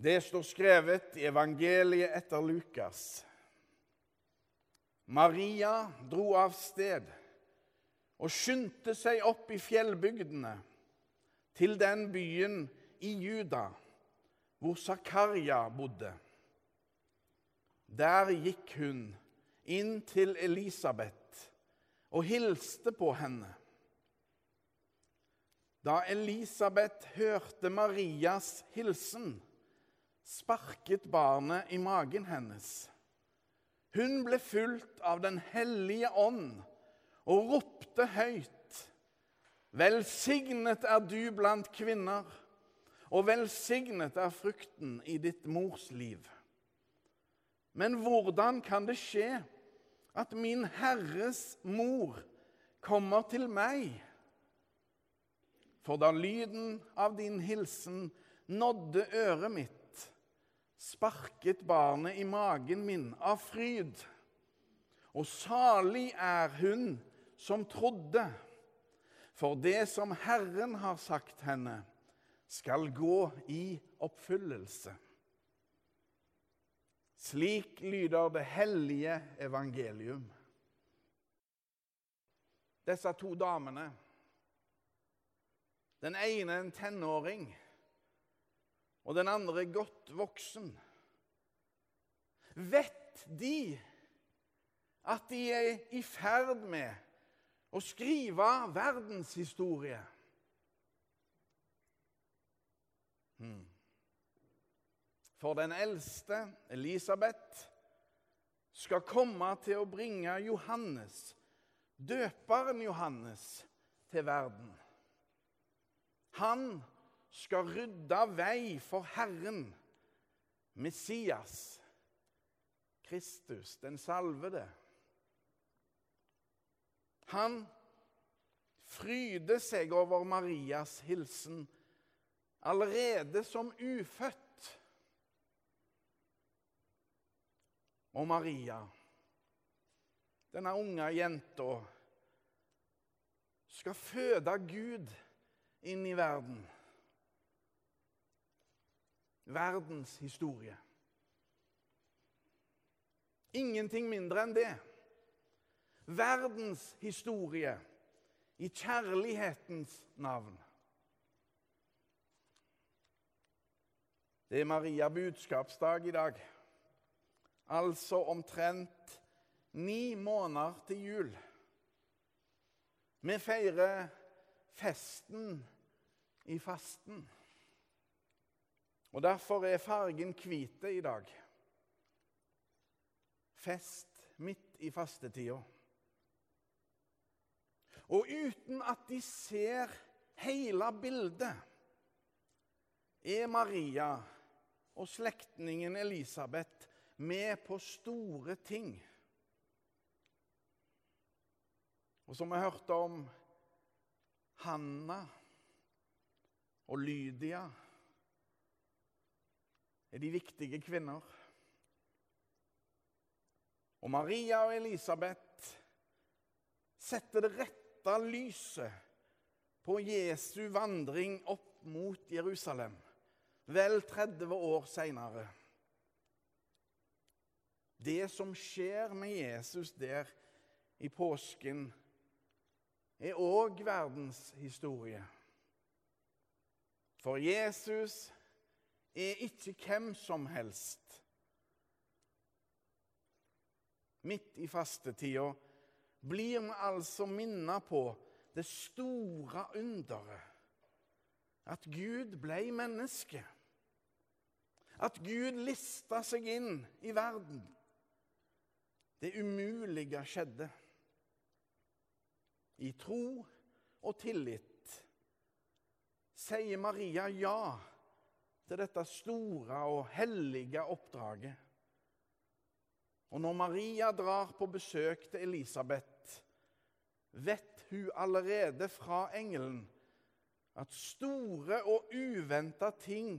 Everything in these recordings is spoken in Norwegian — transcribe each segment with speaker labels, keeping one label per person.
Speaker 1: Det står skrevet i evangeliet etter Lukas. Maria dro av sted og skyndte seg opp i fjellbygdene, til den byen i Juda hvor Zakaria bodde. Der gikk hun inn til Elisabeth og hilste på henne. Da Elisabeth hørte Marias hilsen, sparket barnet i magen hennes. Hun ble fulgt av Den hellige ånd og ropte høyt. Velsignet er du blant kvinner, og velsignet er frukten i ditt mors liv. Men hvordan kan det skje at min Herres mor kommer til meg? For da lyden av din hilsen nådde øret mitt, sparket barnet i magen min av fryd. Og salig er hun som trodde, for det som Herren har sagt henne, skal gå i oppfyllelse. Slik lyder det hellige evangelium. Disse to damene, den ene en tenåring og den andre godt voksen. Vet de at de er i ferd med å skrive verdenshistorie? Hmm. For den eldste, Elisabeth, skal komme til å bringe Johannes, døperen Johannes, til verden. Han skal rydde vei for Herren, Messias, Kristus, den salvede. Han fryder seg over Marias hilsen allerede som ufødt. Og Maria, denne unge jenta, skal føde Gud inn i verden verdens historie. Ingenting mindre enn det. Verdens historie i kjærlighetens navn. Det er Maria budskapsdag i dag. Altså omtrent ni måneder til jul. Vi feirer festen i fasten. Og Derfor er fargen hvit i dag. Fest midt i fastetida. Og uten at de ser hele bildet, er Maria og slektningen Elisabeth med på store ting. Og som vi hørte om Hanna og Lydia er de viktige kvinner. Og Maria og Elisabeth setter det rette lyset på Jesu vandring opp mot Jerusalem, vel 30 år seinere. Det som skjer med Jesus der i påsken, er òg verdenshistorie. For Jesus er ikke hvem som helst. Midt i fastetida blir vi altså minnet på det store underet. At Gud ble menneske. At Gud lista seg inn i verden. Det umulige skjedde. I tro og tillit sier Maria ja til dette store og hellige oppdraget. Og når Maria drar på besøk til Elisabeth, vet hun allerede fra engelen at store og uventa ting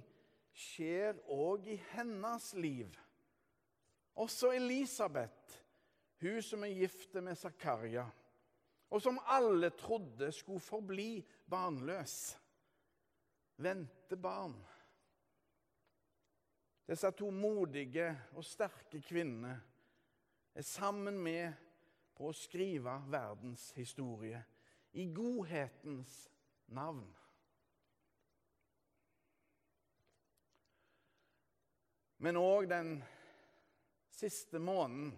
Speaker 1: skjer òg i hennes liv. Også Elisabeth, hun som er gift med Zakaria, og som alle trodde skulle forbli barnløs, venter barn. Disse to modige og sterke kvinnene er sammen med på å skrive verdens historie i godhetens navn. Men òg den siste måneden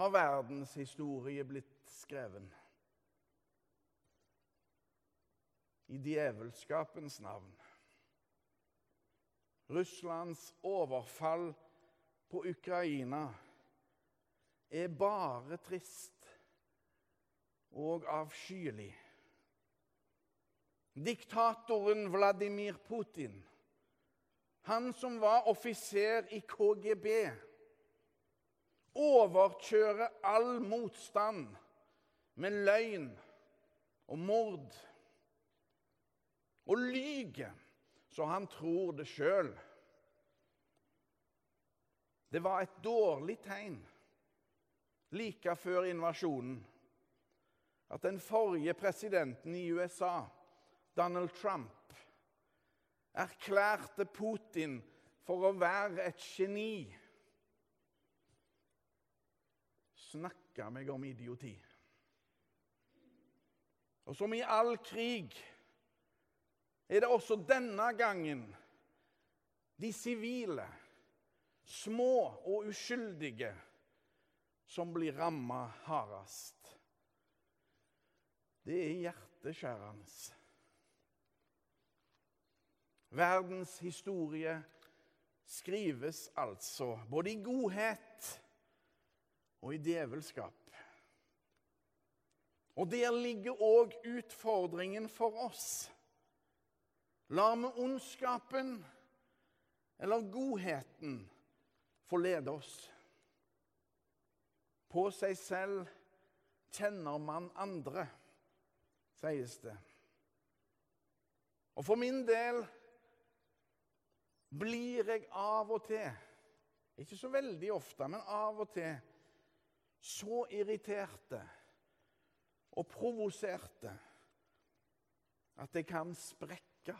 Speaker 1: har verdens historie blitt skreven. I djevelskapens navn. Russlands overfall på Ukraina er bare trist og avskyelig. Diktatoren Vladimir Putin, han som var offiser i KGB, overkjører all motstand med løgn og mord. Og lyger så han tror det sjøl. Det var et dårlig tegn like før invasjonen at den forrige presidenten i USA, Donald Trump, erklærte Putin for å være et geni. Snakka meg om idioti. Og som i all krig er det også denne gangen de sivile, små og uskyldige, som blir ramma hardest. Det er hjerteskjærende. Verdens historie skrives altså både i godhet og i djevelskap. Og der ligger òg utfordringen for oss. Lar vi ondskapen eller godheten forlede oss? På seg selv kjenner man andre, sies det. Og for min del blir jeg av og til, ikke så veldig ofte, men av og til, så irriterte og provoserte at jeg kan sprekke.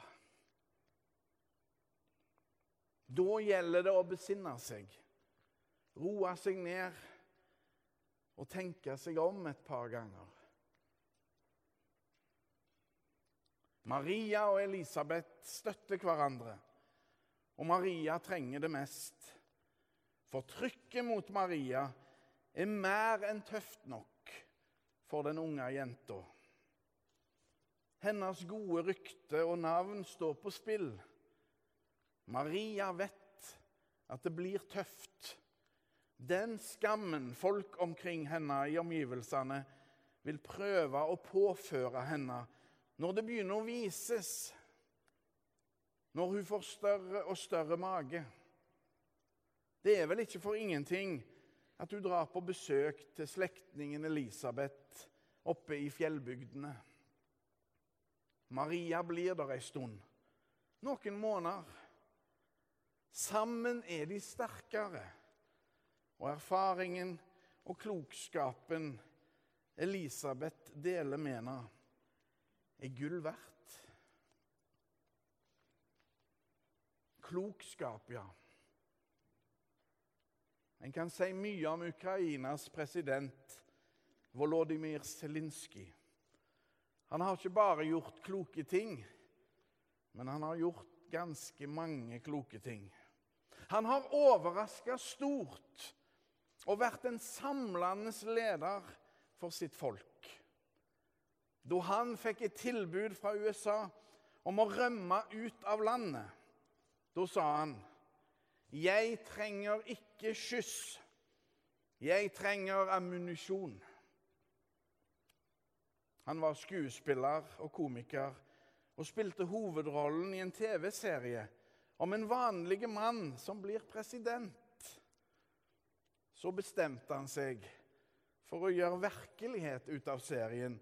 Speaker 1: Da gjelder det å besinne seg, roe seg ned og tenke seg om et par ganger. Maria og Elisabeth støtter hverandre, og Maria trenger det mest. For trykket mot Maria er mer enn tøft nok for den unge jenta. Hennes gode rykte og navn står på spill. Maria vet at det blir tøft. Den skammen folk omkring henne i omgivelsene vil prøve å påføre henne når det begynner å vises, når hun får større og større mage. Det er vel ikke for ingenting at hun drar på besøk til slektningen Elisabeth oppe i fjellbygdene. Maria blir der ei stund, noen måneder. Sammen er de sterkere, og erfaringen og klokskapen Elisabeth deler med henne, er gull verdt. Klokskap, ja. En kan si mye om Ukrainas president Volodymyr Zelinskyj. Han har ikke bare gjort kloke ting, men han har gjort ganske mange kloke ting. Han har overraska stort og vært en samlende leder for sitt folk. Da han fikk et tilbud fra USA om å rømme ut av landet, da sa han jeg trenger ikke skyss. Jeg trenger ammunisjon. Han var skuespiller og komiker og spilte hovedrollen i en TV-serie om en vanlig mann som blir president. Så bestemte han seg for å gjøre virkelighet ut av serien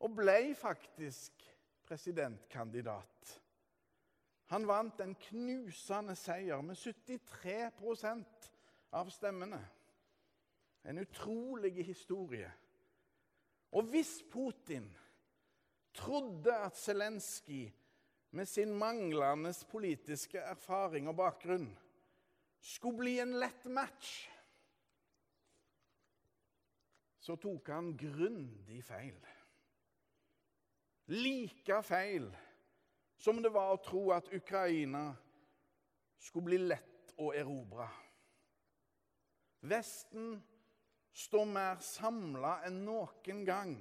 Speaker 1: og ble faktisk presidentkandidat. Han vant en knusende seier med 73 av stemmene. En utrolig historie. Og hvis Putin trodde at Zelenskyj med sin manglende politiske erfaring og bakgrunn skulle bli en lett match, så tok han grundig feil. Like feil som det var å tro at Ukraina skulle bli lett å erobre. Vesten står mer samla enn noen gang,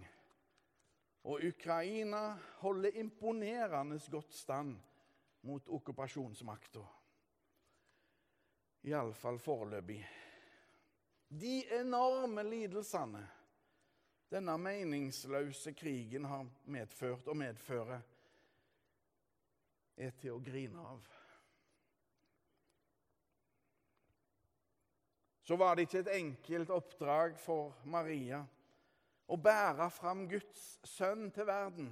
Speaker 1: og Ukraina holder imponerende godt stand mot okkupasjonsmakta. Iallfall foreløpig. De enorme lidelsene denne meningsløse krigen har medført og medfører, er til å grine av. Så var det ikke et enkelt oppdrag for Maria å bære fram Guds sønn til verden.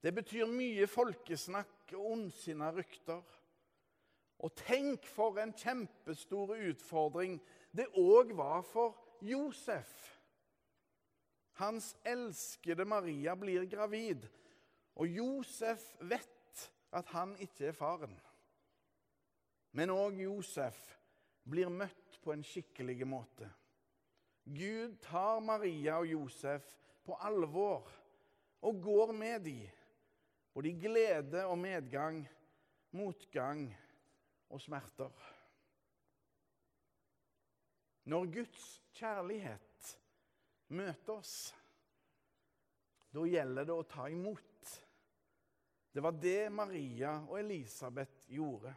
Speaker 1: Det betyr mye folkesnakk og ondsinna rykter. Og tenk for en kjempestor utfordring det òg var for Josef. Hans elskede Maria blir gravid, og Josef vet at han ikke er faren. Men òg Josef blir møtt på en skikkelig måte. Gud tar Maria og Josef på alvor og går med dem, både i glede og medgang, motgang og smerter. Når Guds kjærlighet møter oss, da gjelder det å ta imot. Det var det Maria og Elisabeth gjorde.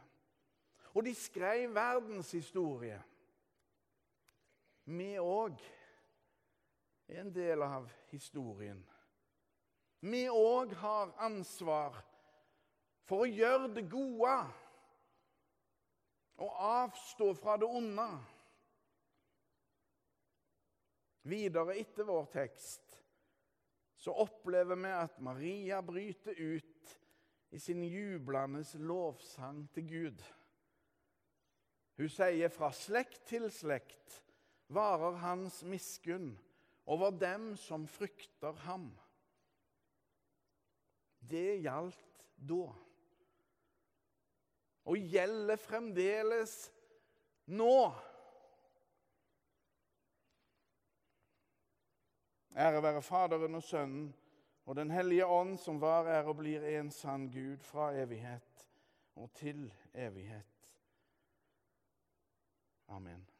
Speaker 1: Og de skrev verdenshistorie. Vi òg er en del av historien. Vi òg har ansvar for å gjøre det gode og avstå fra det onde. Videre etter vår tekst så opplever vi at Maria bryter ut i sin jublende lovsang til Gud. Hun sier fra slekt til slekt varer hans miskunn over dem som frykter ham. Det gjaldt da. Og gjelder fremdeles nå. Ære være Faderen og Sønnen og Den hellige ånd, som var, er og blir en sann Gud fra evighet og til evighet. Amen.